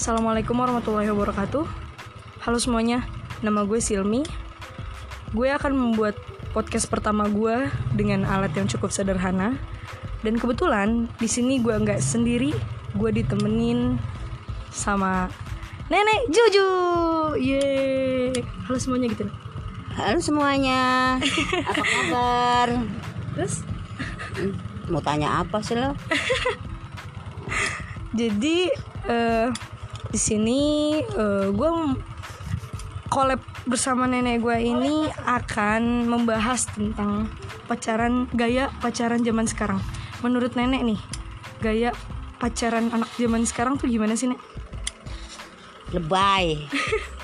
Assalamualaikum warahmatullahi wabarakatuh. Halo semuanya, nama gue Silmi. Gue akan membuat podcast pertama gue dengan alat yang cukup sederhana. Dan kebetulan di sini gue nggak sendiri, gue ditemenin sama Nenek Juju. Yeay. Halo semuanya gitu. Halo semuanya, apa kabar? Terus Mau tanya apa sih lo? jadi eh, di sini eh, gue collab bersama nenek gue ini akan membahas tentang pacaran gaya pacaran zaman sekarang. Menurut nenek nih, gaya pacaran anak zaman sekarang tuh gimana sih nek? Lebay.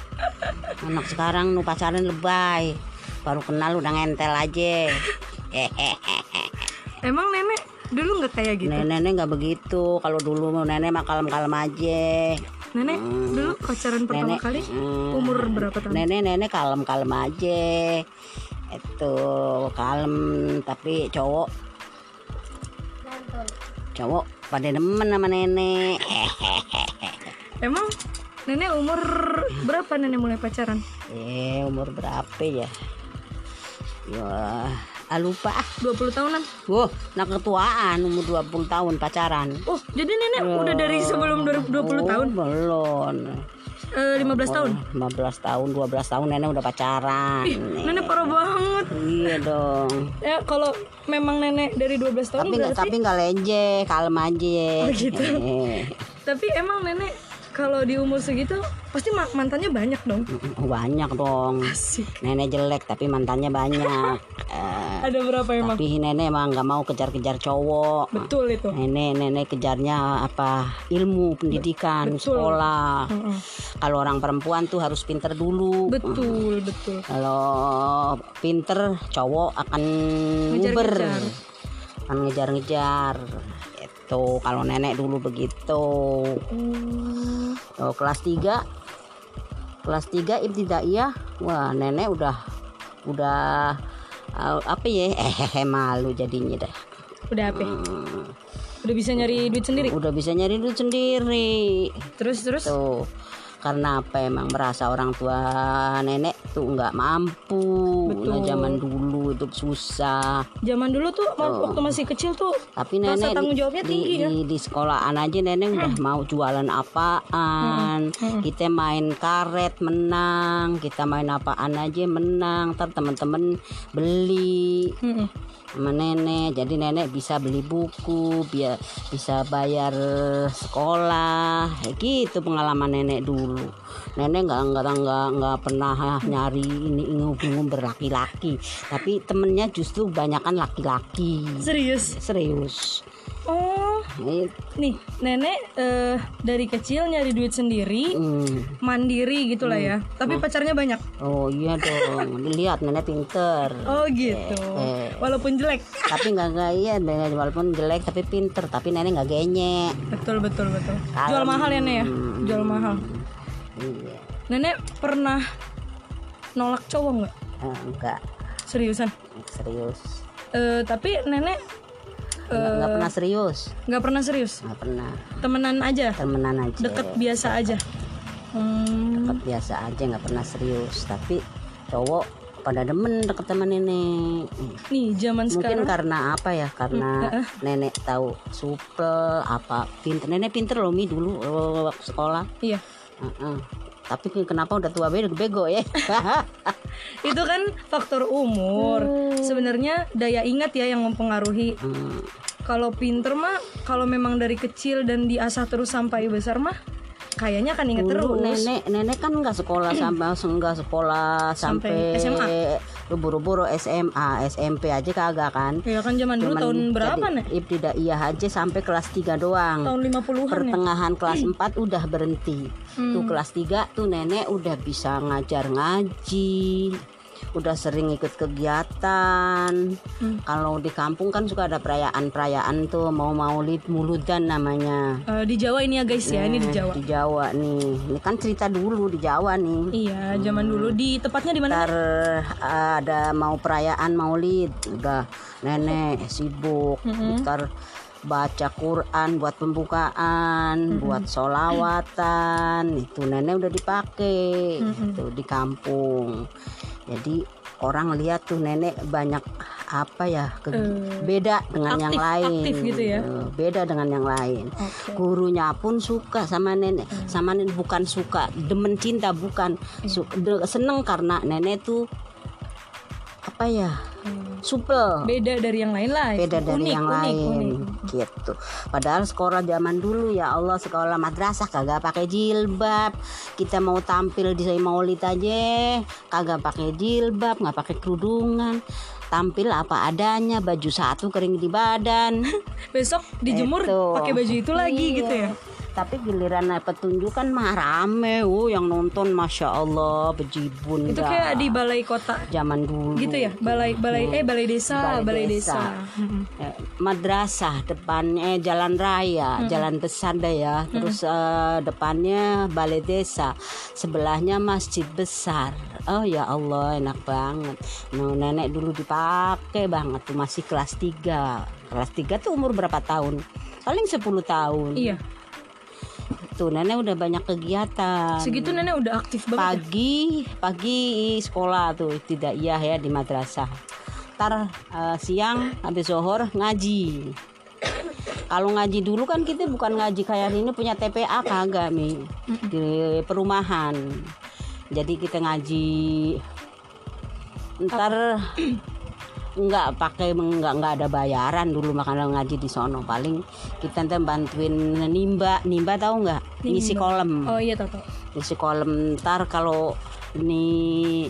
Anak sekarang nu pacaran lebay. Baru kenal udah ngentel aja. Emang nenek dulu nggak kayak gitu? Nenek nggak begitu. Kalau dulu mau nenek mah kalem-kalem aja. Nenek dulu pacaran pertama Nenek, kali hmm, umur berapa tahun? Nenek nenek kalem-kalem aja. Itu kalem tapi cowok cowok pada demen sama nenek. Emang nenek umur berapa nenek mulai pacaran? Eh umur berapa ya? Ya, ah, lupa ah. 20 tahunan. Wah, nak ketuaan umur 20 tahun pacaran. Oh, jadi nenek udah dari sebelum 20 Oh, tahun? Belum. Eh, 15 tahun. 15 tahun, 12 tahun nenek udah pacaran. Nenek parah banget. Iya dong. Ya kalau memang nenek dari 12 tahun Tapi berarti tapi nggak lenje, kalem aja. Oh, gitu. Eh, tapi emang nenek kalau di umur segitu pasti ma- mantannya banyak dong. banyak dong. Asik. Nenek jelek tapi mantannya banyak. Eh, Ada berapa emang? tapi nenek emang nggak mau kejar-kejar cowok. Betul itu. Nenek nenek kejarnya apa ilmu pendidikan Betul. sekolah. Heeh. Kalau orang perempuan tuh harus pinter dulu. Betul, betul. Kalau pinter cowok akan Ngejar-ngejar. akan ngejar-ngejar. Itu kalau nenek dulu begitu. Hmm, Oh, kelas 3 kelas 3 ibtidaiyah wah nenek udah udah apa ya eh malu jadinya dah udah apa? Hmm, Udah bisa nyari duit sendiri. udah bisa nyari duit sendiri Terus terus. tuh karena apa? Emang merasa orang tua nenek tuh nggak mampu. Betul. Nah, zaman dulu itu susah. Zaman dulu tuh waktu masih kecil tuh tapi nenek tanggung jawabnya di, tinggi ya? di, di sekolahan aja nenek udah mau jualan apaan. Kita main karet menang. Kita main apaan aja menang. Ntar temen-temen beli. Mm-mm. sama nenek. Jadi nenek bisa beli buku biar bisa bayar sekolah. Kayak gitu pengalaman nenek dulu nenek nggak nggak nggak nggak pernah nyari ini ingin berlaki-laki tapi temennya justru banyakan laki-laki Serius. serius Oh, It- nih nenek eh, dari kecil nyari duit sendiri, hmm. mandiri gitulah ya. Tapi pacarnya banyak. oh iya dong dilihat nenek pinter Oh gitu. Eh. Walaupun jelek. tapi nggak nggak iya nenek walaupun jelek tapi pinter tapi nenek nggak genyek Betul betul betul. Kalem. Jual mahal ya nek ya. Jual mahal. Iya Nenek pernah nolak cowok nggak? Eh, enggak Seriusan? serius Eh tapi nenek nggak nggak pernah serius nggak pernah serius. nggak pernah Temenan aja. temenan aja Deket biasa aja. Hmm, deket biasa aja nggak pernah serius tapi cowok pada demen deket sama nenek nih zaman mungkin sekarang. karena apa ya karena nenek tahu supel apa pinter nenek pinter loh mi dulu eh, waktu sekolah Iya. Tapi kenapa udah tua bego bego ya Itu kan faktor umur. Sebenarnya daya ingat ya yang mempengaruhi. Hmm, Kalau pinter mah, kalau memang dari kecil dan diasah terus sampai besar mah, kayaknya akan inget dulu terus. nenek nenek kan nggak sekolah sampai nggak sekolah Sampai sampai, SMA. buru-buru SMA SMP aja kagak kan Ya kan zaman dulu tahun berapa nih? Ibtidaiyah aja sampai kelas 3 doang. Tahun 50-an ya? Pertengahan kelas 4 udah berhenti. Hmm. Tuh kelas 3 tuh nenek udah bisa ngajar ngaji. Udah sering ikut kegiatan. Hmm. Kalau di kampung kan suka ada perayaan-perayaan tuh mau maulid muludan namanya. Eh, di Jawa ini ya guys ya, ini di Jawa. Di Jawa nih. Ini kan cerita dulu di Jawa nih. Iya, zaman dulu di tepatnya di mana? Ntar ada mau perayaan maulid udah nenek sibuk ntar baca Quran buat pembukaan buat solawatan itu nenek udah dipakai Mm-mm. itu di kampung jadi orang lihat tuh nenek banyak apa ya ke- Eh, beda dengan yang aktif- lain aktif gitu ya? Eh, beda dengan yang lain. Oke. gurunya pun suka sama nenek. Sama nenek bukan suka demen cinta bukan. Su- de- seneng karena nenek tuh apa ya Hmm. supel Beda dari yang lain lah. beda dari Unik, yang unik, lain unik. gitu padahal sekolah zaman dulu ya Allah sekolah madrasah kagak pakai jilbab kita mau tampil di maulid aja kagak pakai jilbab nggak pakai kerudungan tampil apa adanya baju satu kering di badan. Besok dijemur pakai baju itu lagi Iya. gitu ya. tapi giliran pertunjukan mah rame oh yang nonton masya Allah bejibun Itu kayak di balai kota zaman dulu. gitu ya. Balai balai eh balai desa, Balai balai, desa. desa. Eh, madrasah depannya jalan raya jalan besar deh ya. Terus eh, depannya balai desa. Sebelahnya masjid besar oh ya Allah enak banget. Nah, nenek dulu dipakai banget tuh masih kelas 3 kelas 3 tuh umur berapa tahun? Paling 10 tahun. Iya. tuh nenek udah banyak kegiatan. Segitu nenek udah aktif banget. ya? pagi pagi sekolah tuh tidak iya ya di madrasah. Ntar eh, siang habis zohor ngaji. Kalau ngaji dulu kan kita bukan ngaji kayak ini punya TPA kagak mi. Di perumahan jadi kita ngaji. Ntar nggak pakai nggak nggak ada bayaran dulu makan ngaji di sono. Paling kita ntar bantuin nimba. Nimba tahu nggak? Ngisi kolom Oh iya tahu tahu. isi kolom ntar kalau ini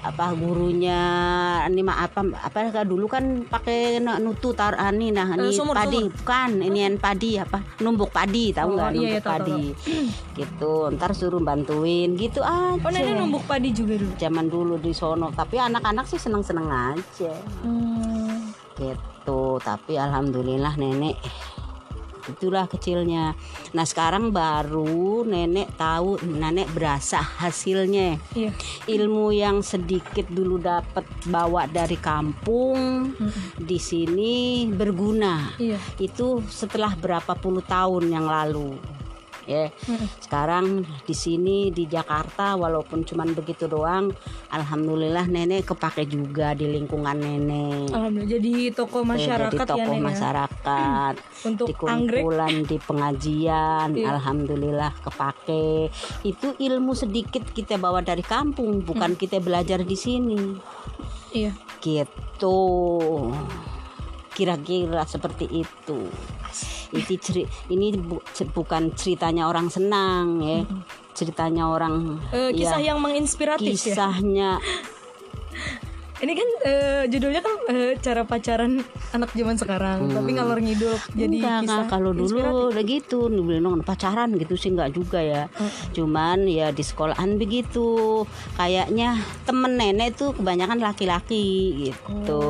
apa gurunya ini mah apa apa dulu kan pakai nu- nutu tar ani nah Eh, ini sumur, padi bukan ini yang padi apa numbuk padi Oh, tahu nggak iya, numbuk iya, tahu, padi. gitu ntar suruh bantuin gitu aja Oh nenek numbuk padi juga dulu. zaman dulu di sono tapi anak-anak sih seneng-seneng aja. Hmm. gitu tapi alhamdulillah nenek itulah kecilnya nah sekarang baru nenek tahu nenek berasa hasilnya Iya. ilmu yang sedikit dulu dapat bawa dari kampung Mm-mm. di sini berguna Iya. itu setelah berapa puluh tahun yang lalu ya. Sekarang di sini di Jakarta walaupun cuman begitu doang alhamdulillah nenek kepake juga di lingkungan nenek. Alhamdulillah jadi tokoh masyarakat jadi ya tokoh nenek. masyarakat. Untuk di anggrek? kumpulan di pengajian Iya. alhamdulillah kepake. Itu ilmu sedikit kita bawa dari kampung bukan kita belajar di sini. Iya. gitu kira-kira seperti itu ini ceri ini bu- bukan ceritanya orang senang ya ceritanya orang Eh, kisah ya, yang menginspiratif ya. Ini kan eh, judulnya kan eh, cara pacaran anak zaman sekarang, tapi ngalor ngidul jadi Hmm. Enggak, kisah. enggak. kalau dulu udah gitu bilang pacaran gitu sih enggak juga ya Hmm. cuman ya di sekolahan begitu kayaknya temen nenek tuh kebanyakan laki-laki gitu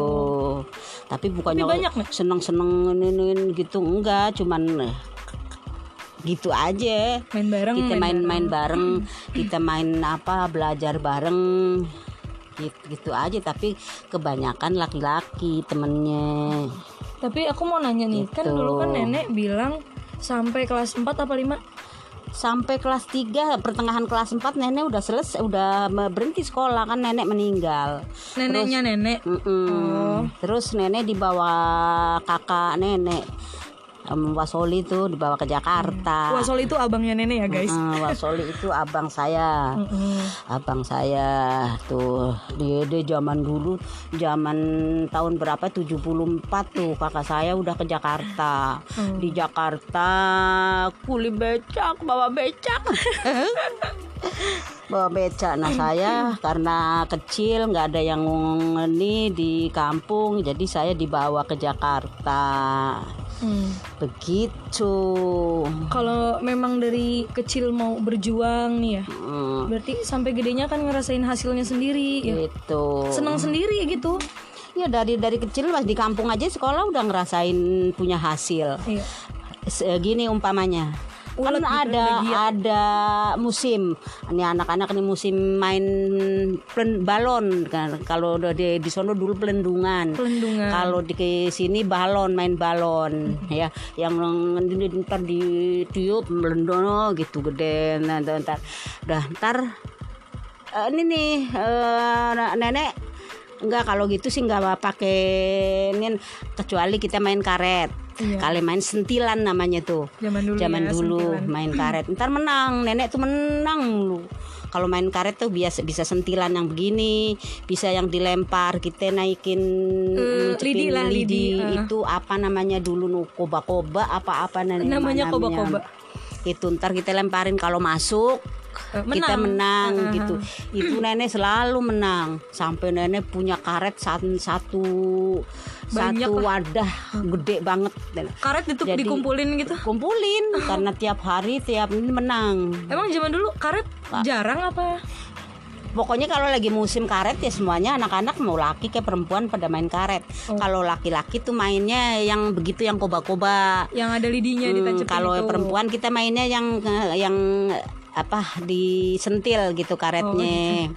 tapi bukannya. Tapi banyak, seneng-seneng gitu enggak cuman eh, gitu aja main bareng kita main main-main bareng kita main apa belajar bareng gitu, gitu aja tapi kebanyakan laki-laki temennya Tapi aku mau nanya nih, kan Gitu. dulu kan nenek bilang sampai kelas 4 apa 5? sampai kelas 3 pertengahan kelas 4 nenek udah selesai udah berhenti sekolah kan nenek meninggal Neneknya nenek. Mm-mm. Oh. terus nenek dibawa kakak nenek Em, Wasoli tuh dibawa ke Jakarta. Wasol itu abangnya nenek ya guys. Mm, Wasoli itu abang saya. Mm-mm. abang saya tuh dia, dia zaman dulu zaman tahun berapa? 74 tuh kakak saya udah ke Jakarta. Hmm. di Jakarta kuli becak bawa becak. Bawa becak. Nah saya karena kecil nggak ada yang ini di kampung jadi saya dibawa ke Jakarta Hmm. begitu Kalau memang dari kecil mau berjuang nih ya, Hmm, berarti sampai gedenya kan ngerasain hasilnya sendiri ya. gitu Senang sendiri gitu. Ya dari dari kecil pas di kampung aja sekolah udah ngerasain punya hasil. Iya. Gini umpamanya, kan gitu, ada giat. ada musim. Ini anak-anak nih musim main plen- balon. Kan kalau udah di di sono dulu pelendungan. Pelendungan. Kalau di sini balon main balon ya. Yang ini ntar ditiup melendono gitu gede. Nah, ntar ntar. Udah ntar eh, ini nih eh, nenek. Enggak kalau gitu sih enggak pakai ini kecuali kita main karet Iya. kali main sentilan namanya tuh. Zaman dulu zaman ya, dulu sentilan. main karet. Ntar menang nenek tuh menang lu. Kalau main karet tuh biasa bisa sentilan yang begini bisa yang dilempar kita naikin ngucepin lidi lah, lidi, eh. itu apa namanya dulu nu koba-koba apa-apa nenek namanya koba-koba. Itu ntar kita lemparin kalau masuk Eh, kita menang. Ah, ah, gitu. itu nenek selalu menang. Sampai nenek punya karet satu satu Banyak satu lah. wadah gede banget. Karet itu Jadi- dikumpulin gitu? Kumpulin karena tiap hari tiap ini menang. Emang zaman dulu karet jarang apa? Pokoknya kalau lagi musim karet ya semuanya anak-anak mau laki kayak perempuan pada main karet. Oh. kalau laki-laki tuh mainnya yang begitu yang koba-koba. Yang ada lidinya Hmm, ditancapin kalau perempuan kita mainnya yang yang apa disentil gitu karetnya.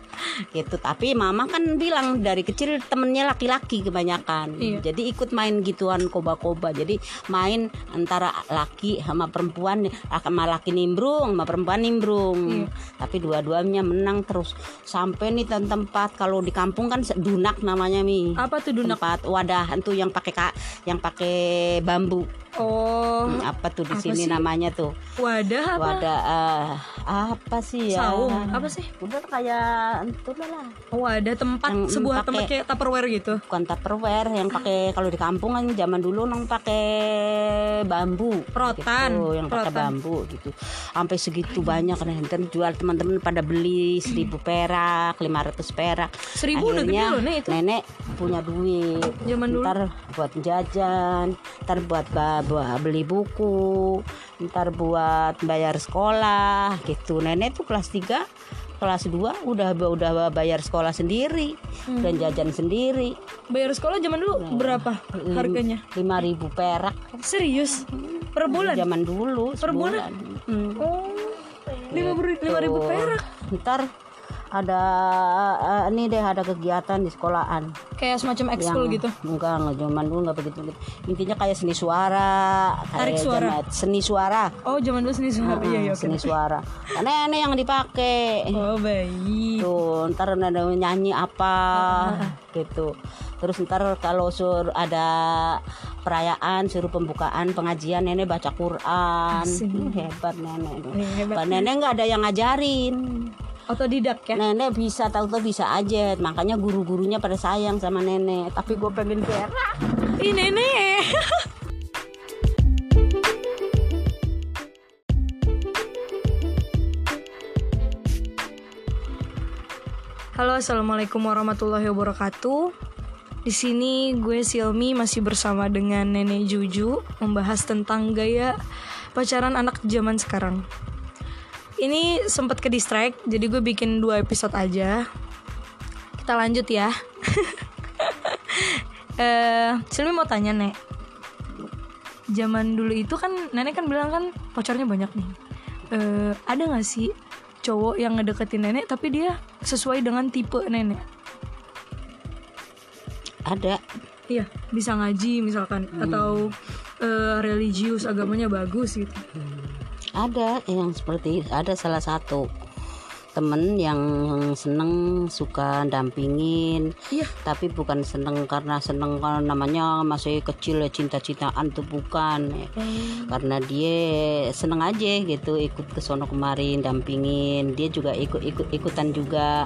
Gitu. Tapi mama kan bilang dari kecil temennya laki-laki kebanyakan. Iya. jadi ikut main gituan koba-koba. Jadi main antara laki sama perempuan sama laki nimbrung sama perempuan nimbrung. Iya. tapi dua-duanya menang terus. Sampai nih tem- tempat kalau di kampung kan dunak namanya mi. Apa tuh dunak? Tempat wadah itu yang pakai ka- yang pakai bambu oh. Hmm, apa tuh di apa sini sih? namanya tuh? Wadah apa? Wadah eh, apa sih ya? Saung apa sih? Udah kayak itu lah wadah tempat Yang sebuah pakai- tempat kayak tupperware gitu? Bukan tupperware yang pakai kalau di kampung kan zaman dulu nang pakai bambu. Rotan. gitu, yang pakai bambu gitu. Sampai segitu banyak kan ntar jual teman-teman pada beli seribu perak 500 perak. Seribu udah gede loh nih itu. nenek punya duit. Zaman dulu. Ntar buat jajan ntar buat ba- buat beli buku ntar buat bayar sekolah gitu. Nenek tuh kelas 3 kelas 2 udah udah bayar sekolah sendiri Hmm. dan jajan sendiri. Bayar sekolah zaman dulu berapa harganya? 5000 perak. Serius? Per bulan? zaman dulu Per bulan? Hmm. oh lima ribu perak. Ntar ada eh, ini deh ada kegiatan di sekolahan. Kayak semacam ekskul gitu? Enggak enggak zaman dulu enggak begitu. Begitu. intinya kayak seni suara Tarik suara. zaman- seni suara. Oh zaman dulu seni suara. Iya iya Ah, oke. seni suara. Karena ini yang dipakai oh baik. Tuh ntar ada nyanyi apa Ah, gitu. Terus ntar kalau sur ada perayaan suruh pembukaan pengajian nenek baca Quran. Hebat nenek hebat. Pak nenek nggak ada yang ngajarin otodidak ya? Nenek bisa tahu tuh bisa aja. Makanya guru-gurunya pada sayang sama nenek. Tapi gue pengen berak Ih nenek. Halo assalamualaikum warahmatullahi wabarakatuh. Di sini gue Silmi masih bersama dengan Nenek Juju Membahas tentang gaya pacaran anak zaman sekarang Ini sempat ke distract Jadi gue bikin dua episode aja. Kita lanjut ya. Eh Silmi mau tanya nek. Zaman dulu itu kan nenek kan bilang kan pacarnya banyak nih. Eh ada nggak sih cowok yang ngedeketin nenek tapi dia sesuai dengan tipe nenek? Ada. Iya bisa ngaji misalkan atau eh, religius agamanya bagus gitu ada yang seperti ada salah satu temen yang seneng suka dampingin. Iya. Tapi bukan seneng karena seneng karena namanya masih kecil ya cinta-cintaan tuh bukan. Karena dia seneng aja gitu ikut ke sono kemarin dampingin. Dia juga ikut ikut ikutan juga.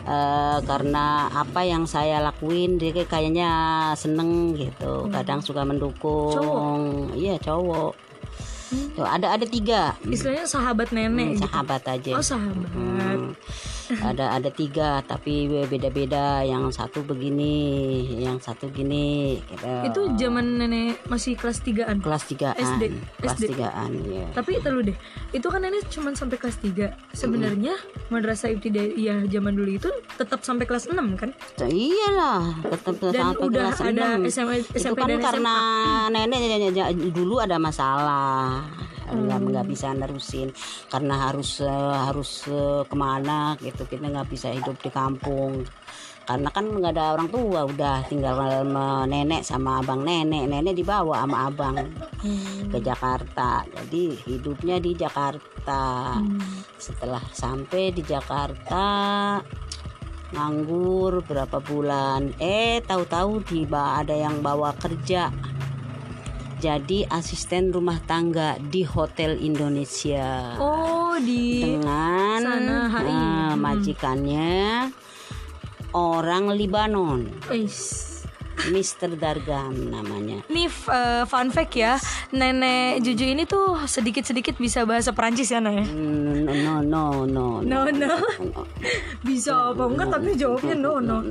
Eh, karena apa yang saya lakuin dia kayak- kayaknya seneng gitu. Kadang suka mendukung. Iya cowok Tuh, ada ada tiga. Istilahnya sahabat nenek Hmm, gitu. sahabat aja. Oh sahabat. Hmm. Ada ada tiga tapi beda-beda. Yang satu begini yang satu gini gitu. itu zaman nenek masih kelas 3an kelas tigaan. SD. kelas SD. tigaan ya tapi terlalu deh. Itu kan nenek cuma sampai kelas 3 sebenarnya madrasah ibtidaiyah zaman dulu itu tetap sampai kelas 6 kan? Tuh, iyalah tetap dan sampai udah kelas ada enam. SMP, itu SMP kan dan karena SMA nenek dulu ada masalah nggak nggak bisa nerusin karena harus eh, harus eh, ke mana gitu. Kita nggak bisa hidup di kampung. Karena kan nggak ada orang tua udah tinggal sama nenek sama abang nenek. Nenek dibawa sama abang Hmm. ke Jakarta. Jadi hidupnya di Jakarta. Hmm. setelah sampai di Jakarta nganggur berapa bulan. Eh tahu-tahu tiba ada yang bawa kerja jadi asisten rumah tangga di Hotel Indonesia Oh di dengan sana, HI. eh, Hmm. majikannya orang Libanon Eish. Mr. Dargam namanya Nih eh, fun fact ya, nenek Juju ini tuh sedikit-sedikit bisa bahasa Perancis ya, Nek? Mm, no no no no No, no. Bisa apa enggak tapi jawabnya no, no.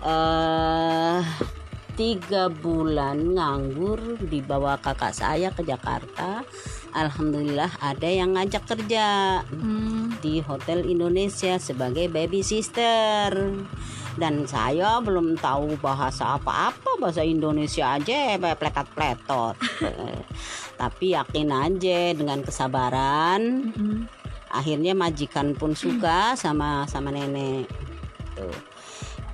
eh tiga bulan nganggur dibawa kakak saya ke Jakarta. Alhamdulillah ada yang ngajak kerja Hmm. di Hotel Indonesia sebagai baby sister dan saya belum tahu bahasa apa-apa bahasa Indonesia aja pletot-pletot Eh, tapi yakin aja dengan kesabaran. Hmm. akhirnya majikan pun suka sama sama nenek. Tuh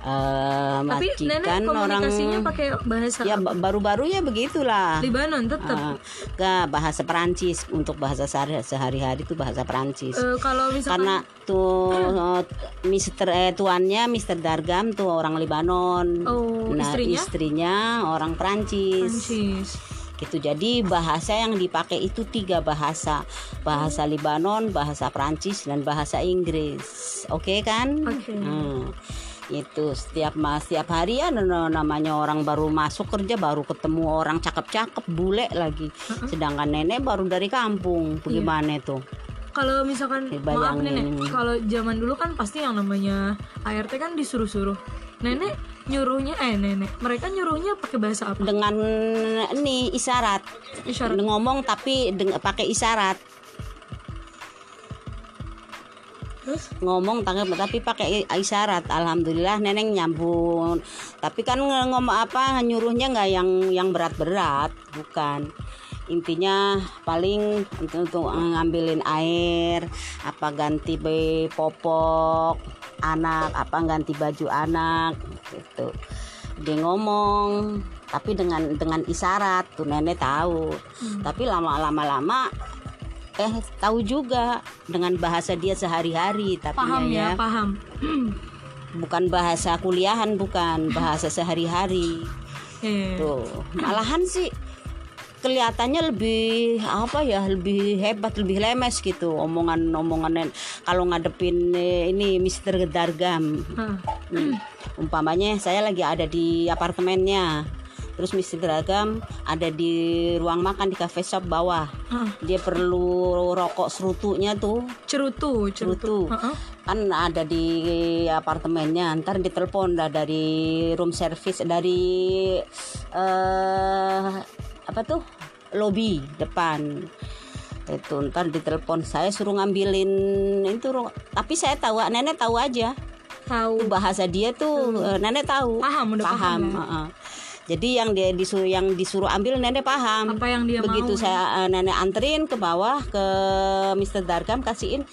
Eh, Tapi nenek majikan orang komunikasinya pakai bahasa ya ba- baru-baru ya begitulah Libanon tetap. Ah, nggak bahasa Perancis untuk bahasa sehari- sehari-hari itu bahasa Perancis Eh, kalau misalkan karena tuh eh, Mister eh, tuannya Mister Dargam tuh orang Libanon Oh, nah istrinya? istrinya orang Perancis Perancis. gitu jadi bahasa yang dipakai itu tiga bahasa bahasa Libanon bahasa Prancis dan bahasa Inggris oke kan Oke. Hmm. Itu setiap mas setiap hari ya namanya orang baru masuk kerja baru ketemu orang cakep-cakep bule lagi. Sedangkan nenek baru dari kampung. Bagaimana tuh Kalau misalkan maaf nenek, kalau zaman dulu kan pasti yang namanya ART kan disuruh-suruh. Nenek nyuruhnya eh nenek, mereka nyuruhnya pakai bahasa apa? dengan ini isyarat. Isyarat. ngomong tapi pakai isyarat Terus? ngomong tanggap tapi pakai isyarat. Alhamdulillah neneng nyambung tapi kan ngomong apa nyuruhnya nggak yang yang berat-berat. Bukan. Intinya paling untuk, untuk ngambilin air apa ganti be popok anak apa ganti baju anak gitu. Dia ngomong tapi dengan dengan isyarat. Tuh nenek tahu. Tapi lama-lama lama eh tahu juga dengan bahasa dia sehari-hari tapi Paham ya, paham. bukan bahasa kuliahan bukan bahasa sehari-hari Eh, tuh malahan sih kelihatannya lebih apa ya lebih hebat lebih lemes gitu omongan omongan kalau ngadepin eh, ini Mister Dargam hah. Hmm. umpamanya saya lagi ada di apartemennya terus Mister Dargam ada di ruang makan di cafe shop bawah Hah. dia perlu rokok serutunya tuh Cerutu, cerutu. Cerutu. Heeh. kan ada di apartemennya ntar ditelepon dah dari room service dari eh apa tuh lobby depan itu ntar ditelepon saya suruh ngambilin itu tapi saya tahu nenek tahu aja Tahu. Bahasa dia tuh eh, nenek tahu Paham, udah paham ya. heeh. Jadi yang dia disuruh yang disuruh ambil nenek paham Apa yang dia begitu mau. saya eh, nenek anterin ke bawah ke Mr. Dargam kasihin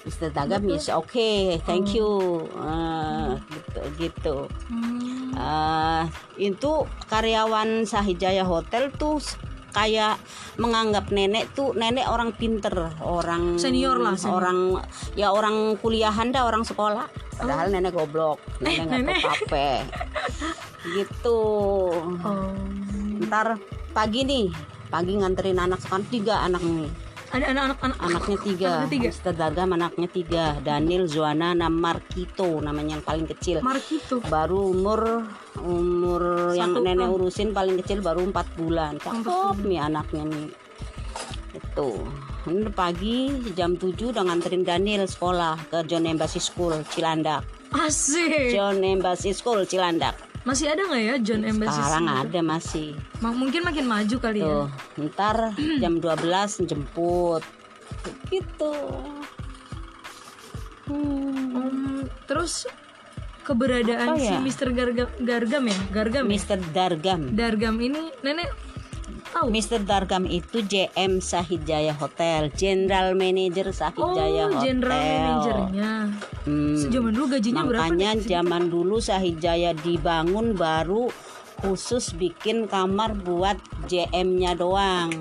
Mr. Dargam yes oke thank you Eh, gitu gitu Hmm. Eh, itu karyawan Sahijaya Hotel tuh kayak menganggap nenek tuh nenek orang pinter orang Senior lah, senior. orang ya orang kuliahan dah orang sekolah padahal nenek goblok nenek nggak Oh. nenek. gitu Oh. ntar pagi nih pagi nganterin anak sekarang tiga anak nih Ada anak-anak anak. anaknya tiga Anaknya tiga. Mister Dargam anaknya tiga Daniel Zuana Markito namanya yang paling kecil Markito. baru umur umur yang Satu nenek tahun. urusin paling kecil baru empat bulan cakep nih anaknya nih itu ini pagi jam 7 udah nganterin Daniel sekolah ke John Embassy School Cilandak Asik. John Embassy School Cilandak Masih ada nggak ya John Embassy? sekarang ada masih Ma- mungkin makin maju kali ya. tuh ntar jam 12 jemput gitu Hmm. Om, terus keberadaan Apa si ya? Mr. Gargam, Gargam ya? Gargam ya? Mister Dargam Dargam ini nenek Tahu. Mr. Dargam itu JM Sahid Jaya Hotel, General Manager Sahid Oh, Jaya Hotel. general manajernya. Hmm. Sejaman dulu gajinya berapa? Makanya zaman dulu Sahid Jaya dibangun baru khusus bikin kamar buat JM-nya doang.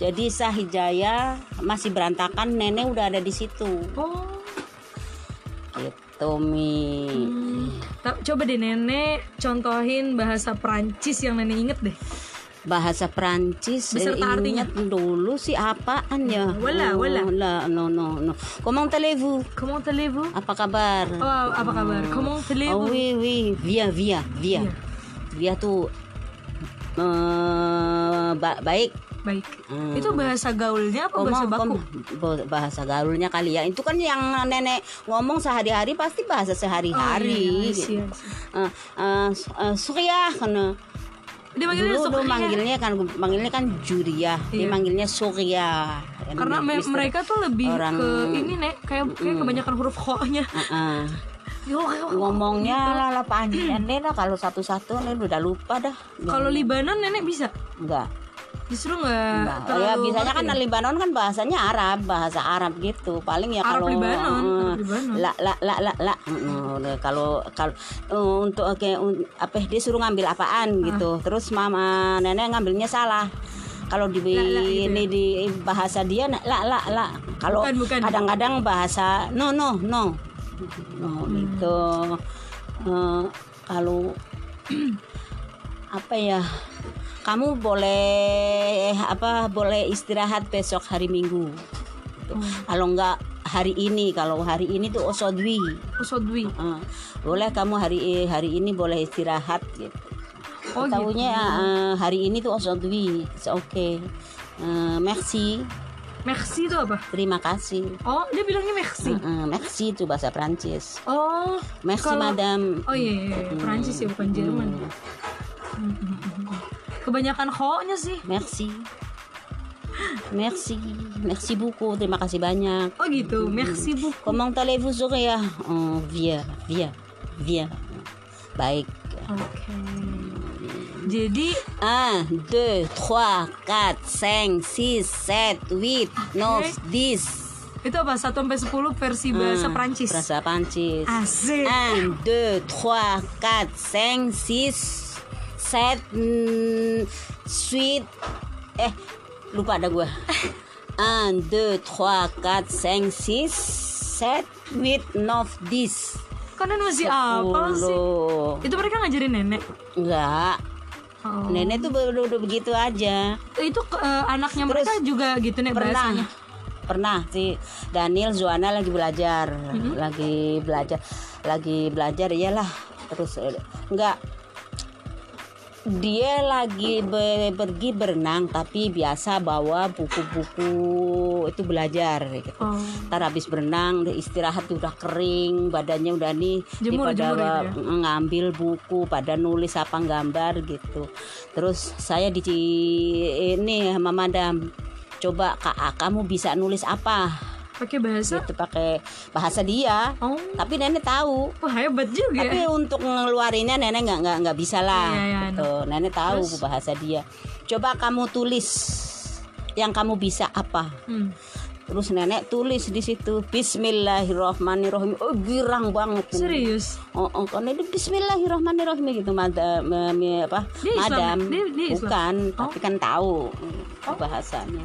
Jadi Sahid Jaya masih berantakan, nenek udah ada di situ. Oh. Gitu mi. Hmm. Coba deh nenek contohin bahasa Perancis yang nenek inget deh. Bahasa Prancis Beserta eh, artinya. dulu sih apaan ya? Wala, wala. Oh, la, no no no. Comment allez-vous? Comment allez-vous? Apa kabar? Oh, apa kabar? Comment Oh allez-vous? oui oui, via via via. Iya. Via tuh eh, ba- baik. Baik. Hmm. Itu bahasa gaulnya apa bahasa Ngomong- baku? bahasa gaulnya kali ya. Itu kan yang nenek ngomong sehari-hari pasti bahasa Oh, sehari-hari. iya, iya, I see, gitu. I see. Eh, eh, eh, Surya kan dulu, dulu manggilnya kan manggilnya kan Juria, dia Iya. manggilnya Surya. Karena me- Mister- mereka tuh lebih orang- ke ini nek kayak kayak kebanyakan huruf. Heeh. Yo, yo, ngomongnya gitu. lah lah panjang deh lah kalau satu-satu nih udah lupa dah. Kalau Libanon nenek bisa. enggak Justru nggak Enggak. terlalu ya biasanya kan ya? Lebanon kan bahasanya Arab, bahasa Arab gitu. Paling ya Arab kalau Libanon, Arab Libanon. la la la la la udah, kalau kalau eh, untuk oke un- apa dia suruh ngambil apaan gitu. Terus mama nenek ngambilnya salah. Kalau di La, la gitu ini di bahasa dia la la la. Kalau kadang-kadang bahasa no no no. No gitu. Eh, kalau apa ya kamu boleh apa boleh istirahat besok hari minggu Gitu. Oh. kalau enggak hari ini kalau hari ini tuh osodwi Usodwi. Eh, boleh kamu hari hari ini boleh istirahat gitu Oh tahunya gitu. eh, hari ini tuh osodwi oke okay. merci Merci itu apa? terima kasih Oh, dia bilangnya merci. Eh, eh, merci itu bahasa Prancis Oh. merci Kalau- madame Oh iya, iya, iya. Perancis ya bukan Jerman. Hmm, hmm, hmm, hmm. Kebanyakan kho-nya sih. merci merci merci buku terima kasih banyak Oh gitu. Merci bu. Comment allez-vous Surya oh, Via, via, via. Baik. Oke. Jadi 1, 2, 3, 4, 5, 6, 7, 8, 9, 10. itu apa? 1 sampai 10 versi bahasa Perancis. Bahasa Prancis. Asik. 1, 2, 3, 4, 5, 6, 7, 8. Eh, lupa ada gua. 1, 2, 3, 4, 5, 6, 7, 8, 9, 10. Kalian masih apa sih? Itu mereka ngajarin nenek. Enggak, Oh. nenek tuh udah, udah begitu aja. Itu eh, anaknya mereka juga gitu nek Pernah, bahasanya. pernah si Daniel Zuana lagi belajar, Mm-hmm. lagi belajar, lagi belajar iyalah. Terus eh, enggak, dia lagi be- pergi berenang tapi biasa bawa buku-buku itu belajar gitu. Oh. Ntar habis berenang istirahat udah kering badannya udah nih Jemur, pada jemur gitu ngambil buku pada nulis apa gambar gitu terus saya di ini sama madam coba kak kamu bisa nulis apa Pakai bahasa. gitu pakai bahasa dia Oh. tapi nenek tahu Wah, hebat juga. tapi untuk ngeluarinnya nenek nggak nggak nggak bisa lah Iya, iya, gitu. nenek tahu Terus? bahasa dia coba kamu tulis yang kamu bisa apa Hmm. Terus nenek tulis di situ Bismillahirrohmanirrohim. Oh girang banget. Serius. Oh, oh kan itu Bismillahirrohmanirrohim gitu madam apa? Dia Islam, madam. dia- dia Islam. Bukan, Oh. tapi kan tahu bahasanya.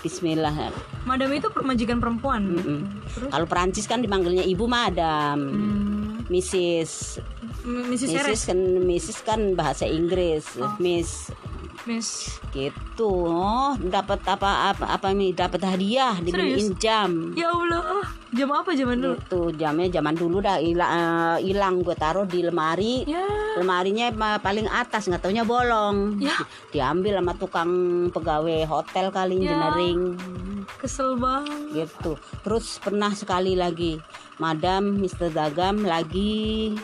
Bismillah. Madam itu majikan perempuan. Mm-mm. Terus Kalau Perancis kan dipanggilnya ibu madam. hmm, Mrs. M- Mrs. Mrs kan Mrs kan bahasa Inggris. Oh. Miss Miss. gitu. Oh, dapat apa apa apa nih? Dapat hadiah dibeliin jam. Ya Allah, jam apa zaman dulu? Itu jamnya zaman dulu dah hilang hilang gue taruh di lemari. Ya, Lemarinya ma- paling atas nggak taunya bolong. Ya. Diambil sama tukang pegawai hotel kali Ya. engineering kesel banget. gitu. Terus pernah sekali lagi Madam Mr. Dagam lagi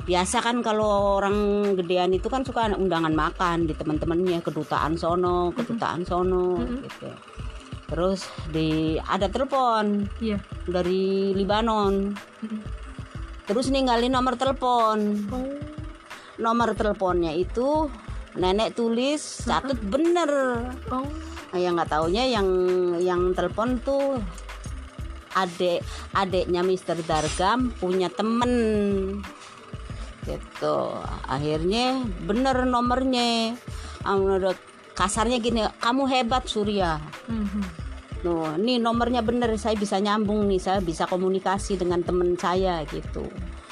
biasa kan kalau orang gedean itu kan suka undangan makan di teman-temannya kedutaan sono kedutaan sono Mhm. gitu terus di ada telepon Iya. dari Libanon Mhm. terus ninggalin nomor telepon Oh. nomor teleponnya itu nenek tulis catat bener Oh. Nah, yang nggak taunya yang yang telepon tuh adek adeknya Mister Dargam punya temen gitu. Akhirnya bener nomornya. Ah, menurut kasarnya gini kamu hebat Surya. Mhm. Tuh, ini nomornya bener saya bisa nyambung nih saya bisa komunikasi dengan temen saya gitu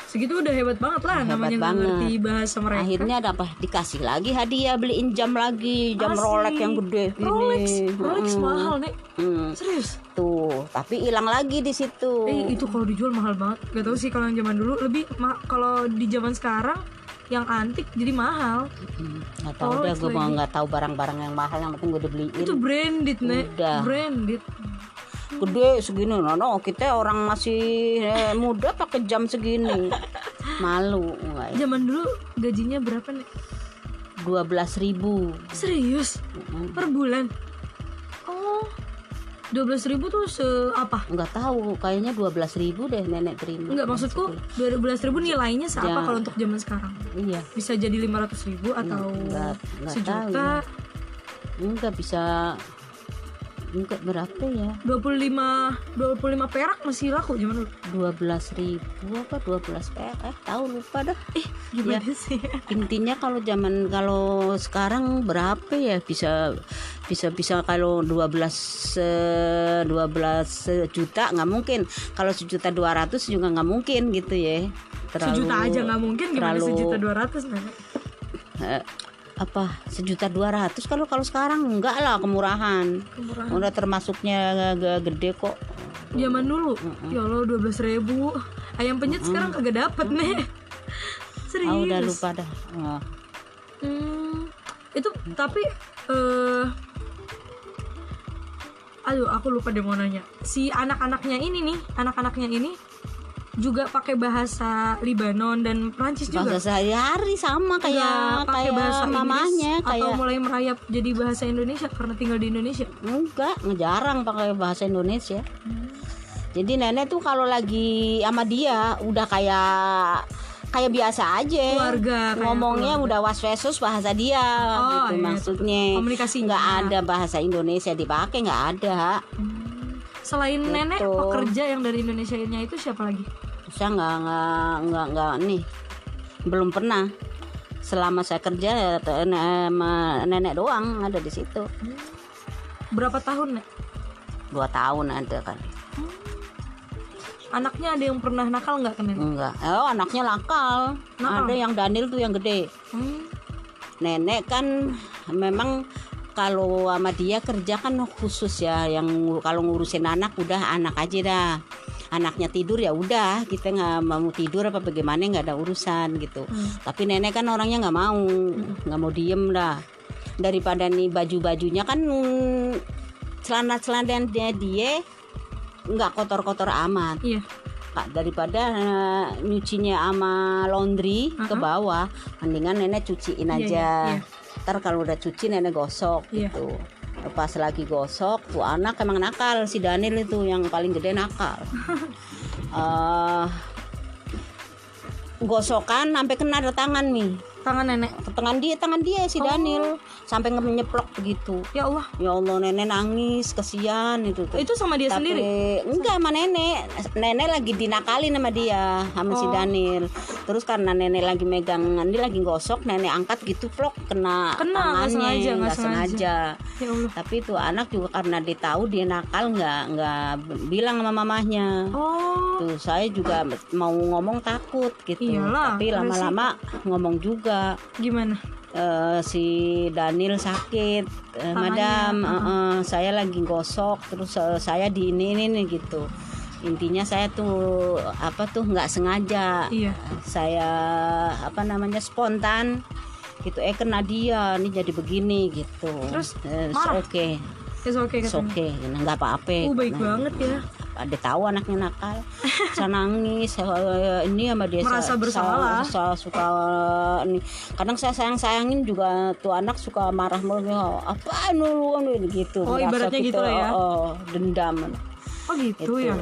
Segitu udah hebat banget lah Hebat namanya banget. ngerti bahasa mereka. akhirnya ada apa dikasih lagi hadiah beliin jam lagi jam Asli. Rolex yang gede Rolex, Rolex Mm-mm. mahal nih. Hmm, Serius? tuh tapi hilang lagi di situ Eh itu kalau dijual mahal banget. Gak tau sih kalau yang zaman dulu lebih kalau di zaman sekarang yang antik jadi mahal. Hmm, nggak tahu deh Rolex gue mau nggak tahu barang-barang yang mahal yang penting gue udah beliin Itu branded nek. Udah. Branded. Gede segini no, no kita orang masih eh, muda pakai jam segini malu nggak ya? Zaman dulu gajinya berapa nek? dua belas ribu Serius? Per bulan? Oh. 12.000 ribu tuh se apa? nggak tahu kayaknya dua belas ribu deh nenek terima Enggak maksudku 12 ribu nilainya seapa Ya. kalau untuk zaman sekarang? iya Bisa jadi 500 ribu atau nggak nggak tahu sejuta? ya. enggak bisa enggak berapa ya? 25 25 perak masih laku zaman dulu. dua belas ribu apa? Dua belas perak? Eh tahu lupa dah. Eh, gimana sih? intinya kalau zaman kalau sekarang berapa ya? Bisa bisa bisa kalau 12 eh, 12 juta nggak mungkin. Kalau sejuta 200 juga nggak mungkin gitu ya. Terlalu sejuta aja nggak mungkin gimana terlalu- sejuta 200 nenek? Apa sejuta 200 kalau kalau sekarang enggak lah kemurahan Kemurahan. udah termasuknya g- gede kok Zaman dulu, ya Allah 12 ribu. Ayam penyet sekarang kagak dapet nih. Serius. ah udah lupa dah Oh. Hmm, itu tapi eh aduh aku lupa deh mau nanya si anak-anaknya ini nih anak-anaknya ini juga pakai bahasa Libanon dan Prancis juga bahasa sehari-hari sama kayak pakai kayak bahasa mamanya Inggris atau kayak mulai merayap jadi bahasa Indonesia karena tinggal di Indonesia Enggak, jarang pakai bahasa Indonesia. Jadi nenek tuh kalau lagi sama dia udah kayak kayak biasa aja. Keluarga, Ngomongnya udah was wesus bahasa dia Oh, gitu iya, maksudnya. komunikasinya. Nggak ada bahasa Indonesia dipakai nggak ada. selain Gitu. nenek pekerja yang dari Indonesia nya itu siapa lagi Saya nggak nggak nggak nggak nih belum pernah. Selama saya kerja ya, nenek doang ada di situ. Berapa tahun nek? Dua tahun ada kan. Anaknya ada yang pernah nakal nggak nenek? Enggak oh anaknya nakal. Nakal? ada yang Daniel tuh yang gede. Hmm. nenek kan memang kalau sama dia kerja kan khusus ya yang kalau ngurusin anak udah anak aja dah anaknya tidur ya udah kita nggak mau tidur apa bagaimana nggak ada urusan gitu. Tapi nenek kan orangnya nggak mau nggak mau diem dah. Daripada nih baju bajunya kan celana celana dia dia nggak kotor kotor amat. Iya. Kak, daripada eh, nyucinya sama laundry ke bawah mendingan nenek cuciin Iya, aja. iya, iya. ntar kalau udah cuci nenek gosok Iya. gitu pas lagi gosok tuh anak emang nakal si Daniel itu yang paling gede nakal. Eh, gosokan sampai kena ada tangan nih tangan nenek. Tangan dia tangan dia si Daniel. Sampai ngeplok begitu. Ya Allah. Ya Allah nenek nangis kesian itu tuh. Itu sama dia tapi sendiri? enggak sama nenek. Nenek lagi dinakalin sama dia sama si Oh. Daniel. Terus karena nenek lagi megang dia lagi gosok nenek angkat gitu plok kena, Kena, nggak tangannya. sengaja, nggak nggak sengaja. ya Allah. Tapi itu anak juga karena dia tahu dia nakal nggak nggak bilang sama mamahnya. Oh. Tuh saya juga mau ngomong takut gitu. Iyalah, tapi lama-lama ngomong juga gimana? Eh, si Daniel sakit Tangannya, madam eh, eh, saya lagi gosok terus eh, saya di ini ini nih gitu. Intinya saya tuh apa tuh nggak sengaja. Iya. Saya apa namanya spontan gitu. Eh kena dia nih jadi begini gitu. Terus Eh, oke it's okay It's katanya. okay nggak apa-apa. Oh baik Nah, banget ya. ada tahu anaknya nakal. Saya nangis saya ini sama dia Merasa saya- bersalah. saya, saya suka ini. Kadang saya sayang sayangin juga tuh anak suka marah marah apa lu lu?" gitu Oh, Merasa ibaratnya gitu lah ya. oh, dendam. Oh gitu itu ya?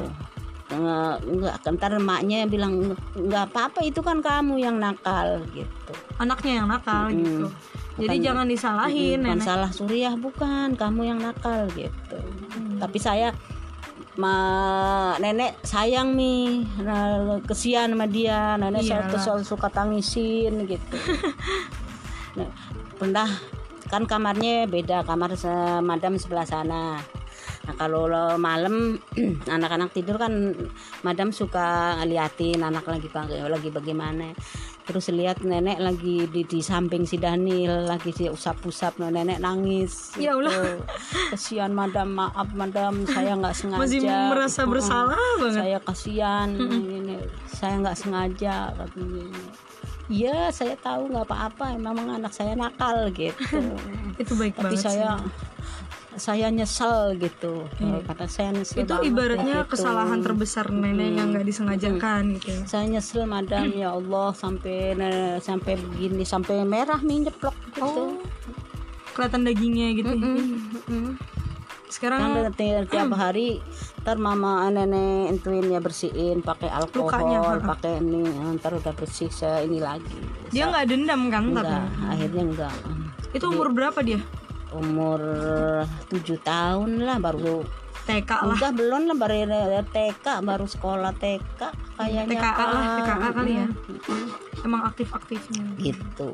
Nggak, ntar emaknya bilang nggak apa-apa itu kan kamu yang nakal gitu. Anaknya yang nakal Mm. gitu Jadi Bukan- jangan disalahin bukan nenek. salah Suriah bukan kamu yang nakal gitu Hmm. tapi saya ma nenek sayang nih nah, kesian sama dia nenek saya Iyalah. kesel suka tangisin gitu Nah, pernah kan kamarnya beda kamar madam sebelah sana nah kalau malam anak-anak tidur kan madam suka ngeliatin anak lagi lagi bagaimana terus lihat nenek lagi di, di samping si Daniel lagi si usap-usap nenek nangis Ya Allah. gitu. kesian madam maaf madam saya nggak sengaja Masih merasa Mm-mm. bersalah banget. saya kasihan ini saya nggak sengaja katanya Iya, saya tahu nggak apa-apa. Memang anak saya nakal gitu. Itu baik Tapi banget. saya sih. Saya nyesel gitu. Kata saya nyesel itu banget ibaratnya gitu. kesalahan terbesar nenek yang nggak disengajakan gitu. ya. Saya nyesel madam ya Allah sampai sampai begini sampai merah nih nyeplok gitu. Oh, kelihatan dagingnya gitu. ya. Mm-mm. Sekarang Kan ti- tiap hari ntar mama nenek entuin ya bersihin pakai alkohol, pakai ini ntar udah bersih saya ini lagi. dia nggak dendam kan tapi enggak, akhirnya enggak. itu umur berapa dia? Umur tujuh tahun lah baru TK lah. udah belum lah baru TK baru sekolah TK kayaknya TKA lah. TKA kali ya. Emang aktif-aktifnya. gitu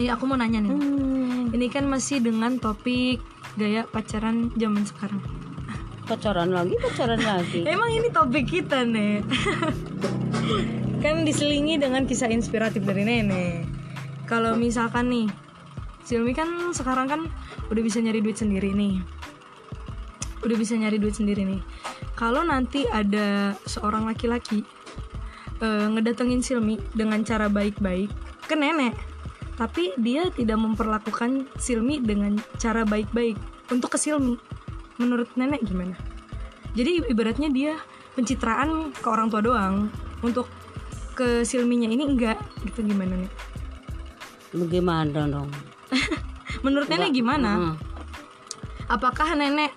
Ini aku mau nanya nih. hmm. Ini kan masih dengan topik gaya pacaran zaman sekarang. pacaran lagi pacaran lagi Emang ini topik kita, Nek. kan diselingi dengan kisah inspiratif dari nenek. Kalau misalkan nih, Silmi kan sekarang kan udah bisa nyari duit sendiri nih. Udah bisa nyari duit sendiri nih. Kalau nanti ada seorang laki-laki eh, ngedatengin Silmi dengan cara baik-baik ke nenek, tapi dia tidak memperlakukan Silmi dengan cara baik-baik untuk ke Silmi. Menurut nenek gimana? Jadi ibaratnya dia pencitraan ke orang tua doang untuk ke Silminya ini enggak gitu gimana nih? bagaimana dong Menurut nenek gimana? Hmm. Apakah nenek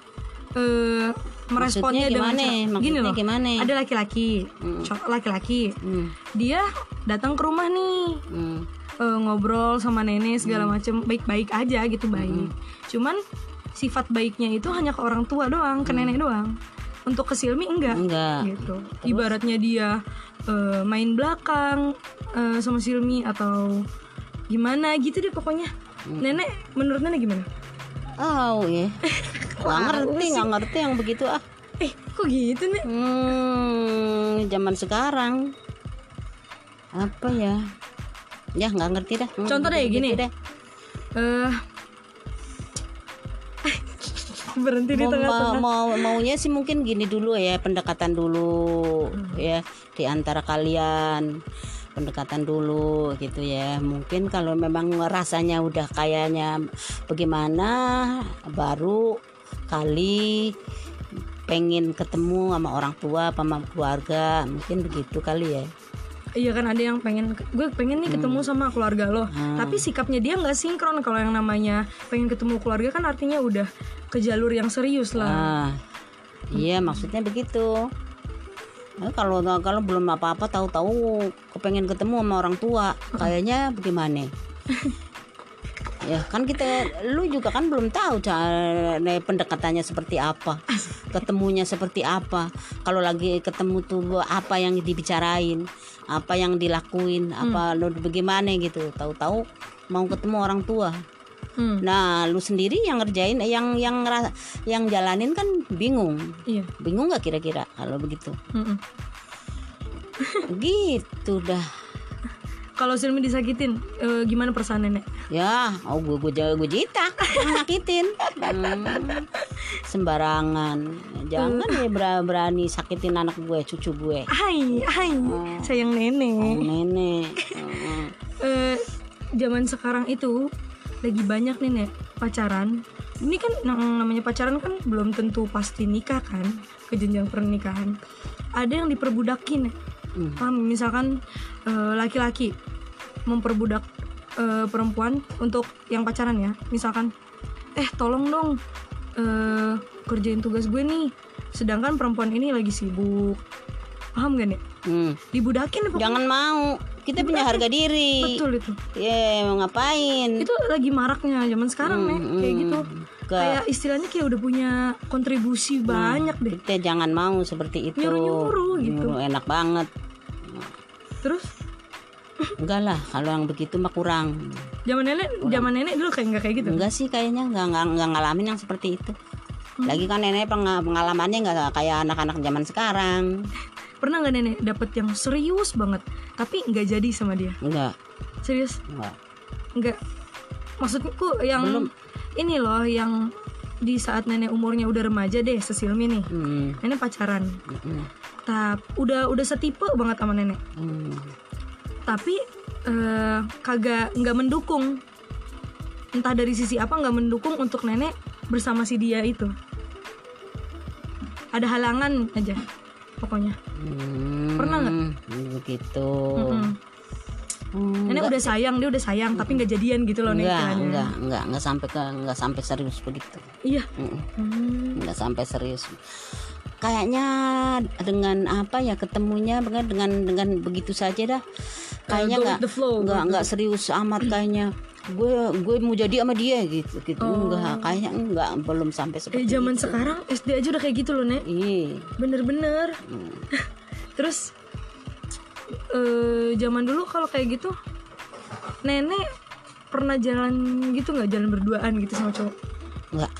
eh, meresponnya Maksudnya dengan gimana? cara- Maksudnya gini loh? gimana? Ada laki-laki, Hmm. cowok laki-laki, Hmm. dia datang ke rumah nih Hmm. eh, ngobrol sama nenek segala macem baik-baik aja gitu baik. Cuman sifat baiknya itu hanya ke orang tua doang, ke nenek doang. Untuk ke Silmi enggak. enggak gitu. Ibaratnya dia eh, main belakang eh, sama Silmi atau gimana gitu deh pokoknya. Nenek menurut nenek gimana? oh ya nggak ngerti nggak ngerti yang begitu ah Eh, kok gitu nih? hmm zaman sekarang apa ya ya nggak ngerti dah Hmm, Contoh deh, gini. deh. Eh berhenti di mau, tengah-tengah. mau maunya sih mungkin gini dulu ya pendekatan dulu ya di antara kalian pendekatan dulu gitu ya mungkin kalau memang rasanya udah kayaknya bagaimana baru kali pengen ketemu sama orang tua sama keluarga mungkin begitu kali ya Iya kan ada yang pengen gue pengen nih ketemu sama keluarga lo. Hmm. Tapi sikapnya dia nggak sinkron kalau yang namanya pengen ketemu keluarga kan artinya udah ke jalur yang serius lah. Ah, iya maksudnya begitu. Nah, kalau kalau belum apa-apa tahu-tahu kepengen ketemu sama orang tua, kayaknya bagaimana? ya kan kita, lu juga kan belum tahu cara pendekatannya seperti apa, ketemunya seperti apa. Kalau lagi ketemu tuh apa yang dibicarain, apa yang dilakuin, apa lu bagaimana gitu. Tahu-tahu mau ketemu orang tua. Hmm, Nah, lu sendiri yang ngerjain, yang yang ngera- yang jalanin kan bingung, iya. bingung nggak kira-kira kalau begitu? Mm-mm. gitu dah. Kalau Silmi disakitin, eh, gimana perasaan nenek? Ya, oh gue gue jaga gue jitak, nyakitin, Hmm, sembarangan. Jangan ya ber- berani sakitin anak gue, cucu gue, Hai, hai, sayang nenek. nenek. Hmm. Eh, zaman sekarang itu lagi banyak nih nek pacaran. Ini kan yang namanya pacaran kan belum tentu pasti nikah kan, ke jenjang pernikahan. Ada yang diperbudakin. Nek. Hmm. Paham? Misalkan eh, laki-laki memperbudak eh, perempuan untuk yang pacaran ya. Misalkan, eh tolong dong eh, kerjain tugas gue nih. Sedangkan perempuan ini lagi sibuk. Paham gak nek? Hmm. Dibudakin pokoknya. Jangan mau, kita punya harga diri. Betul itu. Ya mau ngapain? Itu lagi maraknya zaman sekarang nih kayak gitu. Ke- kayak istilahnya kayak udah punya kontribusi banyak deh. Kita jangan mau seperti itu. Nyuruh-nyuruh gitu. Nyuruh, enak banget. Terus? Enggak lah kalau yang begitu mah kurang. Zaman nenek zaman nenek dulu kayak nggak kayak gitu? Enggak sih kayaknya. Enggak enggak, enggak ngalamin yang seperti itu. Hmm. lagi kan nenek penga- pengalamannya enggak kayak anak-anak zaman sekarang pernah nggak nenek dapet yang serius banget tapi nggak jadi sama dia? Enggak serius? Enggak nggak. Maksudku yang ini loh yang di saat nenek umurnya udah remaja deh sesilmi nih. Hmm. nenek pacaran. Hmm, tap udah udah setipe banget sama nenek. Hmm. tapi eh, kagak nggak mendukung. Entah dari sisi apa nggak mendukung untuk nenek bersama si dia itu. Ada halangan aja pokoknya. Hmm, Pernah nggak? begitu Mm-mm. Hmm, nenek udah sayang dia udah sayang tapi nggak jadian gitu loh nih enggak enggak enggak enggak sampai ke enggak sampai serius begitu. Iya. Hmm. nggak sampai serius. Kayaknya dengan apa ya ketemunya dengan dengan dengan begitu saja dah. Kayaknya nggak nggak nggak serius amat kayaknya gue gue mau jadi sama dia gitu gitu. Enggak kayaknya enggak belum sampai eh seperti zaman itu. sekarang SD aja udah kayak gitu loh nek. Iya. bener-bener. Terus eh zaman dulu kalau kayak gitu nenek pernah jalan gitu nggak? Jalan berduaan gitu sama cowok? Enggak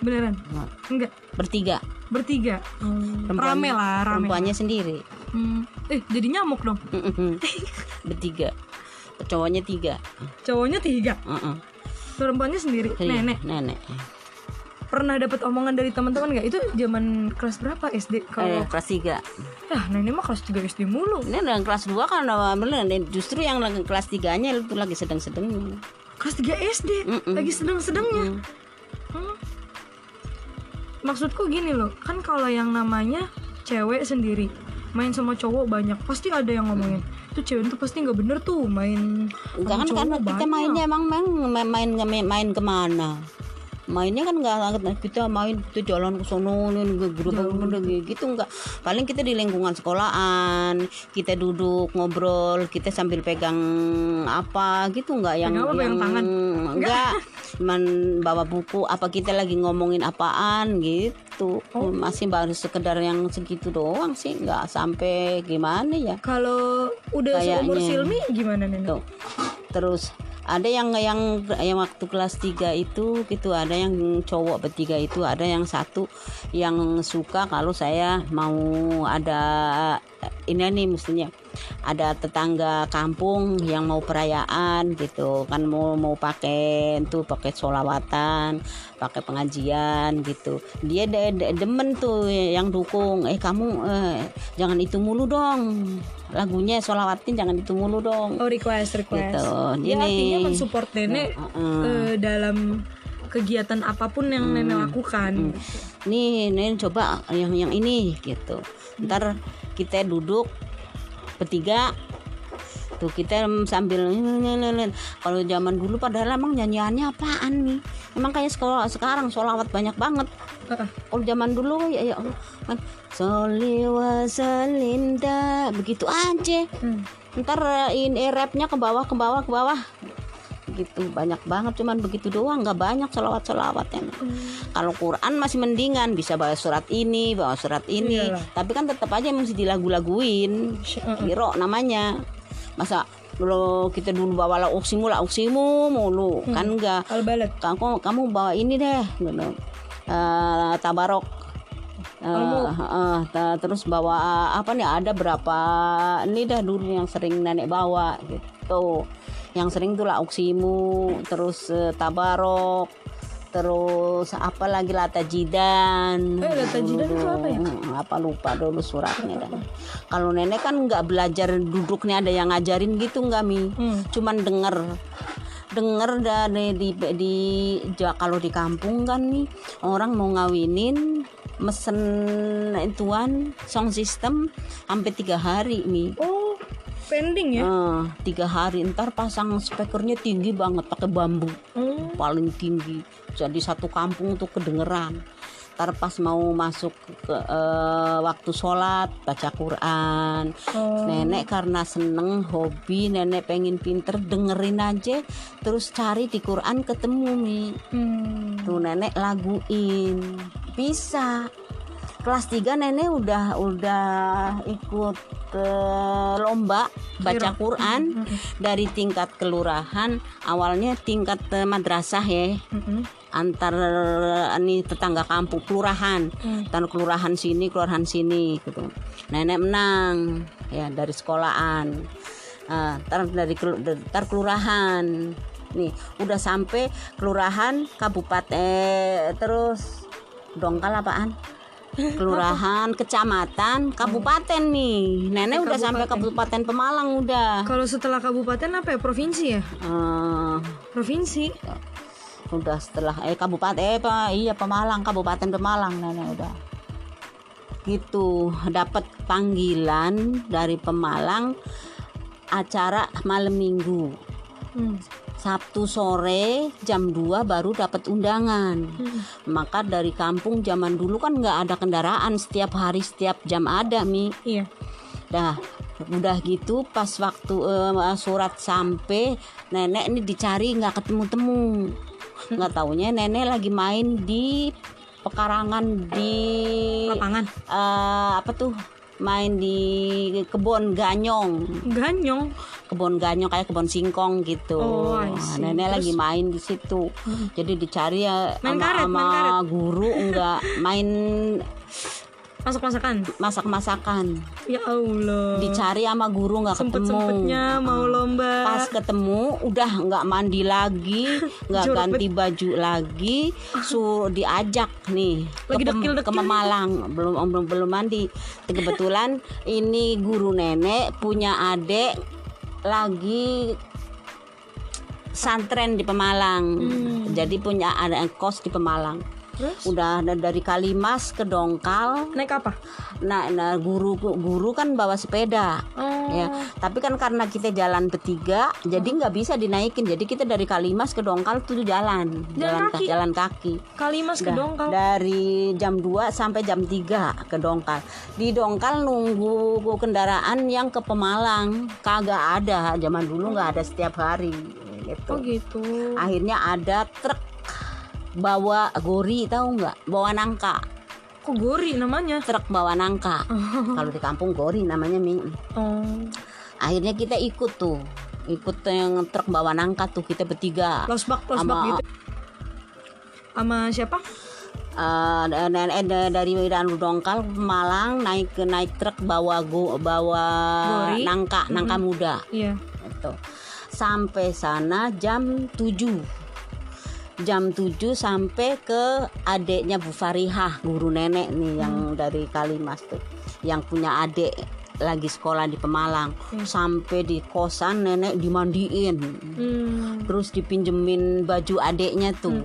beneran? Enggak. enggak bertiga. Bertiga? Perempuan- rame lah rame. perempuannya sendiri. Hmm. eh jadi nyamuk dong? Bertiga cowoknya tiga. Cowoknya tiga? Heeh. perempuannya sendiri? Iya, nenek? nenek. Pernah dapat omongan dari teman-teman nggak? Itu zaman kelas berapa SD eh, kalau kelas tiga. Ah nenek mah kelas 3 SD mulu. Ini yang kelas dua kan uh, bener, justru yang lagi kelas tiganya itu lagi sedang-sedang kelas 3 SD Mm-mm. lagi sedang-sedangnya? Hmm. maksudku gini loh kan kalau yang namanya cewek sendiri main sama cowok banyak pasti ada yang ngomongin itu cewek itu pasti nggak bener tuh main Enggak kan karena cowok kita banyak." mainnya emang main main main, main ke mana mainnya kan nggak kita main kita jalan ke sono nih gerobak gitu enggak paling kita di lingkungan sekolahan kita duduk ngobrol kita sambil pegang apa gitu enggak yang apa, yang tangan? enggak cuman bawa buku apa kita lagi ngomongin apaan gitu Oh. masih baru sekedar yang segitu doang sih nggak sampai gimana ya kalau udah seumur Kayaknya. Silmi gimana Tuh. Terus ada yang yang yang waktu kelas 3 itu gitu. Ada yang cowok bertiga itu ada yang satu yang suka kalau saya mau ada ini nih mestinya ada tetangga kampung yang mau perayaan gitu kan mau mau pakai itu pakai solawatan pakai pengajian gitu dia de- de- demen tuh yang dukung eh kamu eh, jangan itu mulu dong lagunya solawatin jangan itu mulu dong oh request request Gitu. ya Ini. artinya mensupport nenek Heeh. eh, dalam kegiatan apa pun yang nenek Hmm. lakukan nih nih coba yang yang ini gitu ntar kita duduk bertiga. Tuh kita sambil kalau zaman dulu padahal emang nyanyiannya apaan nih? Emang kayak sekolah sekarang sholawat banyak banget. Kalau zaman dulu ya ya Allah kan begitu aja. Hmm. ntar eh, ini rapnya ke bawah ke bawah ke bawah gitu. Banyak banget cuman begitu doang nggak banyak selawat selawatnya kalau Quran masih mendingan bisa bawa surat ini bawa surat ini. Iyalah. tapi kan tetap aja mesti dilagu-laguin. Kiro namanya. Masa lo kita dulu bawa la uksimu la uksimu mulu. Kan enggak kamu kamu bawa ini deh gitu. Eh, tabarok. Eh, eh, ta- terus bawa apa nih ada berapa ini dah dulu yang sering nenek bawa gitu yang sering tuh lah uksimu terus eh, tabarok terus apa lagi lata jidan Eh, lata jidan itu apa ya? Hmm, apa lupa dulu suratnya dah. kalau nenek kan nggak belajar duduknya ada yang ngajarin gitu nggak mi Hmm. cuman denger denger dari di, di ja- kalau di kampung kan nih orang mau ngawinin mesen ituan sound system sampai tiga hari nih oh pending ya. Eh, tiga hari ntar pasang speakernya tinggi banget pakai bambu. Oh paling tinggi. Jadi satu kampung tuh kedengeran. Tar pas mau masuk ke eh, waktu sholat baca Quran. Oh. nenek karena seneng hobi nenek pengen pinter dengerin aja. Terus cari di Quran ketemu mi. Hmm. tuh nenek laguin. Bisa kelas 3 nenek udah udah ikut ke lomba baca Quran Mm-mm. dari tingkat kelurahan awalnya tingkat eh, madrasah ya. Mm-mm. antar ini tetangga kampung kelurahan. Hmm. antar kelurahan sini kelurahan sini gitu. Nenek menang ya dari sekolahan. Ah, ntar dari ntar kelurahan. Nih udah sampai kelurahan kabupaten eh, terus dongkal apaan kelurahan kecamatan kabupaten nih nenek Eh, udah sampai kabupaten Pemalang udah Kalau setelah kabupaten apa ya? Provinsi ya? Eh, Provinsi. udah setelah eh kabupaten eh Pak, iya Pemalang kabupaten Pemalang nenek udah gitu dapat panggilan dari Pemalang acara malam minggu Hmm. Sabtu sore jam 2 baru dapat undangan Hmm. maka dari kampung zaman dulu kan nggak ada kendaraan setiap hari setiap jam ada mi Iya. Dah, udah gitu pas waktu eh, surat sampai nenek ini dicari nggak ketemu-temu. Nggak taunya nenek lagi main di pekarangan di Lapangan. eh, apa tuh? Main di kebun ganyong, Ganyong. kebun ganyong kayak kebun singkong gitu. Oh, Nah, nenek Terus? lagi main di situ. Hmm. Jadi dicari ya Main sama, karet, main sama karet. guru enggak main Masak-masakan. masak-masakan. Ya Allah. Dicari sama guru nggak ketemu. Sempet-sempetnya mau lomba. pas ketemu udah nggak mandi lagi nggak ganti baju lagi suruh diajak nih Lagi ke, Pem- dekil-dekil ke Pemalang belum belum belum mandi kebetulan ini guru nenek punya adik lagi santren di Pemalang Hmm. jadi punya ada kos di Pemalang Terus? udah da- dari Kalimas ke Dongkal Naik apa? nah, nah guru guru kan bawa sepeda Oh. ya tapi kan karena kita jalan bertiga jadi nggak bisa dinaikin jadi kita dari Kalimas ke Dongkal tuh jalan jalan kaki? jalan kaki Kalimas ke Dongkal. dari jam 2 sampai jam 3 ke Dongkal di Dongkal nunggu kendaraan yang ke Pemalang kagak ada zaman dulu nggak ada setiap hari gitu Oh gitu. akhirnya ada truk bawa gori tahu nggak bawa nangka Kok gori namanya? truk bawa nangka kalau di kampung gori namanya mi Oh. akhirnya kita ikut tuh ikut yang truk bawa nangka tuh kita bertiga Losbak, losbak Sama- gitu. Sama siapa? Dan- dan dari Medan Dongkal Malang naik ke naik truk bawa go, bawa Gori. nangka nangka muda Iya. gitu. sampai sana jam 7 jam 7 sampai ke adiknya Bu Farihah guru nenek nih yang dari Kalimas tuh yang punya adik lagi sekolah di Pemalang. Hmm. sampai di kosan nenek dimandiin. Hmm. terus dipinjemin baju adeknya tuh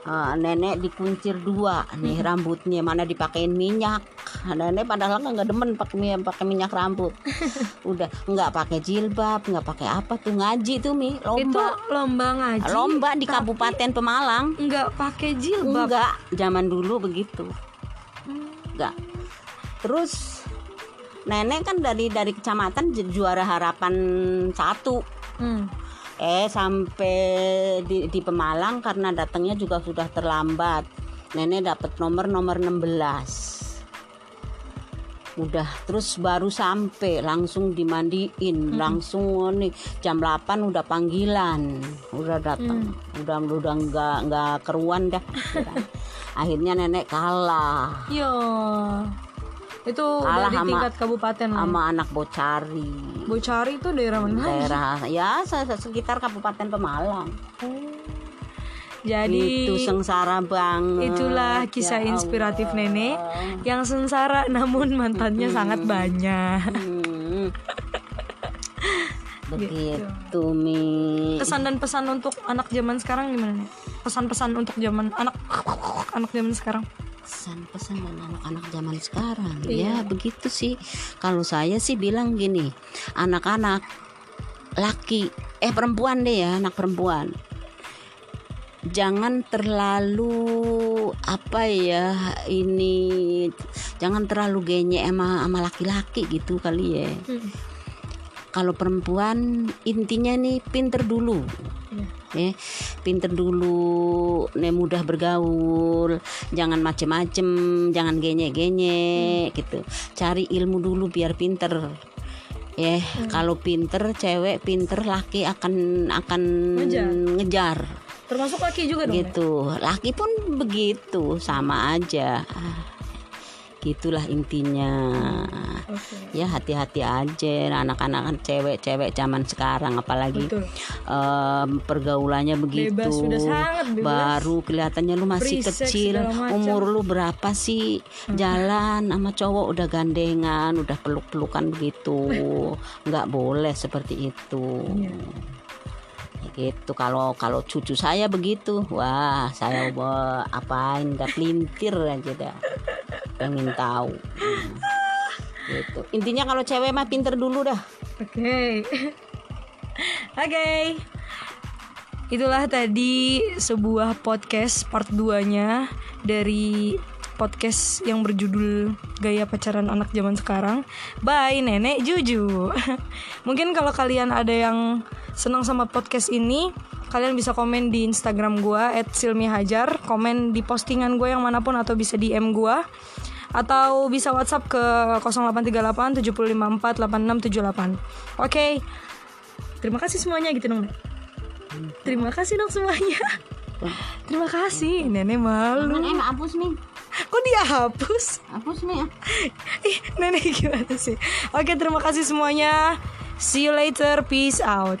Ah, nenek dikuncir dua nih rambutnya mana dipakein minyak nenek padahal kan nggak demen pakai minyak pakai minyak rambut udah nggak pakai jilbab nggak pakai apa tuh ngaji tuh mi Itu lomba lomba ngaji. lomba di Kabupaten Pemalang Enggak pakai jilbab. enggak zaman dulu begitu Hmm. enggak terus nenek kan dari dari kecamatan ju- juara harapan satu Hmm. Eh sampai di, di Pemalang karena datangnya juga sudah terlambat. Nenek dapat nomor nomor 16. Udah terus baru sampai langsung dimandiin, langsung oh, nih jam 8 udah panggilan, udah datang. Udah udah nggak nggak keruan dah. Akhirnya nenek kalah Yo. Itu Kalah dari tingkat kabupaten sama anak Bocari. Bocari itu daerah mana? Daerah ya se- se- sekitar Kabupaten Pemalang. Jadi itu sengsara banget itulah kisah Ya inspiratif Allah. nenek yang sengsara namun mantannya sangat banyak. Hmm. Gitu. begitu mi Kesan dan pesan untuk anak zaman sekarang gimana nih? Pesan-pesan untuk zaman anak anak zaman sekarang. Pesan-pesan dan anak-anak zaman sekarang Iya. ya begitu sih kalau saya sih bilang gini anak-anak laki eh perempuan deh ya anak perempuan jangan terlalu apa ya ini jangan terlalu genye sama sama laki-laki gitu kali ya Hmm. kalau perempuan intinya nih pinter dulu. Ya pinter dulu nih mudah bergaul jangan macem-macem jangan genye-genye gitu. Cari ilmu dulu biar pinter. Ya kalau pinter cewek pinter laki akan akan Ngejar. ngejar. Termasuk laki juga dong. Nek? gitu. Laki pun begitu sama aja gitulah intinya. Oke. ya hati-hati aja anak-anak kan cewek-cewek zaman sekarang apalagi Betul. em, pergaulannya begitu. Bebas, sudah sangat bebas. baru kelihatannya lu masih Free kecil. umur lu berapa sih? Jalan sama cowok udah gandengan udah peluk-pelukan begitu. Nggak boleh seperti itu. Iya. Gitu kalau kalau cucu saya begitu wah saya mau apain dah pelintir aja dah pengen tahu Hmm. gitu intinya kalau cewek mah pinter dulu dah Oke. Oke. Itulah tadi sebuah podcast part 2-nya dari podcast yang berjudul Gaya Pacaran Anak Zaman Sekarang by Nenek Juju. Mungkin kalau kalian ada yang senang sama podcast ini, kalian bisa komen di Instagram gua @silmihajar, komen di postingan gue yang mana pun atau bisa DM gua atau bisa WhatsApp ke 0838 754 8678. Oke. Terima kasih semuanya gitu dong. Terima kasih dong semuanya. Terima kasih. Nenek malu. eh hapus nih Kok dia hapus? hapus nih ya Ih, nenek gimana sih? Oke, terima kasih semuanya. See you later. Peace out.